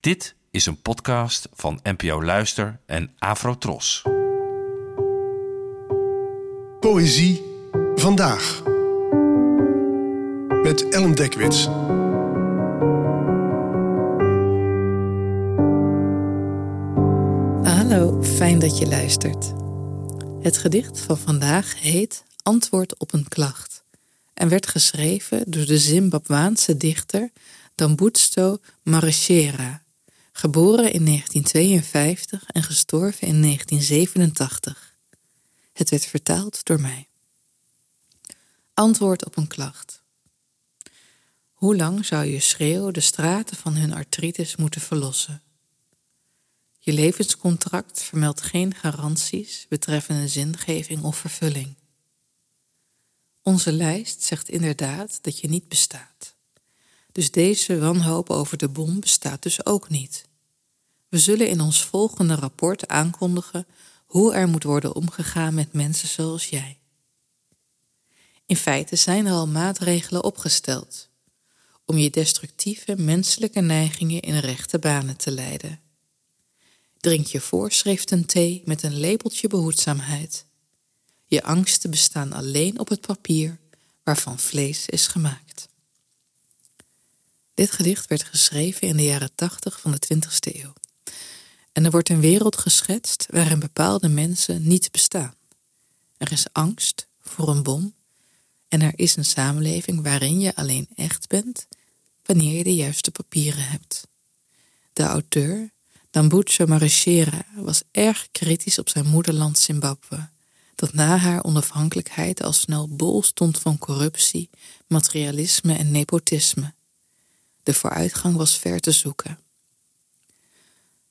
Dit is een podcast van NPO Luister en Afrotros. Poëzie vandaag. Met Ellen Dekwits. Hallo, fijn dat je luistert. Het gedicht van vandaag heet Antwoord op een klacht en werd geschreven door de Zimbabwaanse dichter Dambutsto Marechera, geboren in 1952 en gestorven in 1987. Het werd vertaald door mij. Antwoord op een klacht. Hoe lang zou je schreeuw de straten van hun artritis moeten verlossen? Je levenscontract vermeldt geen garanties betreffende zingeving of vervulling. Onze lijst zegt inderdaad dat je niet bestaat. Dus deze wanhoop over de bom bestaat dus ook niet. We zullen in ons volgende rapport aankondigen hoe er moet worden omgegaan met mensen zoals jij. In feite zijn er al maatregelen opgesteld om je destructieve menselijke neigingen in rechte banen te leiden. Drink je voorschriften thee met een lepeltje behoedzaamheid. Je angsten bestaan alleen op het papier waarvan vlees is gemaakt. Dit gedicht werd geschreven in de jaren 80 van de 20ste eeuw. En er wordt een wereld geschetst waarin bepaalde mensen niet bestaan. Er is angst voor een bom en er is een samenleving waarin je alleen echt bent wanneer je de juiste papieren hebt. De auteur, Dambucho Marechera, was erg kritisch op zijn moederland Zimbabwe, dat na haar onafhankelijkheid al snel bol stond van corruptie, materialisme en nepotisme. De vooruitgang was ver te zoeken.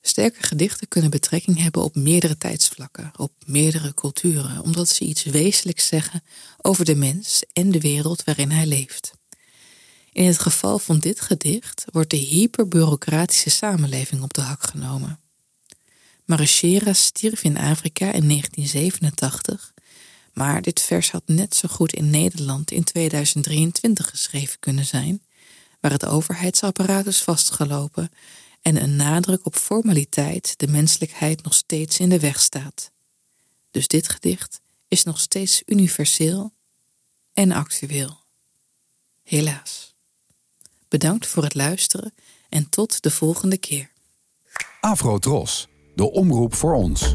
Sterke gedichten kunnen betrekking hebben op meerdere tijdsvlakken, op meerdere culturen, omdat ze iets wezenlijks zeggen over de mens en de wereld waarin hij leeft. In het geval van dit gedicht wordt de hyperbureaucratische samenleving op de hak genomen. Marechera stierf in Afrika in 1987, maar dit vers had net zo goed in Nederland in 2023 geschreven kunnen zijn, waar het overheidsapparaat is vastgelopen en een nadruk op formaliteit de menselijkheid nog steeds in de weg staat. Dus dit gedicht is nog steeds universeel en actueel. Helaas. Bedankt voor het luisteren en tot de volgende keer. Afro Tros, de omroep voor ons.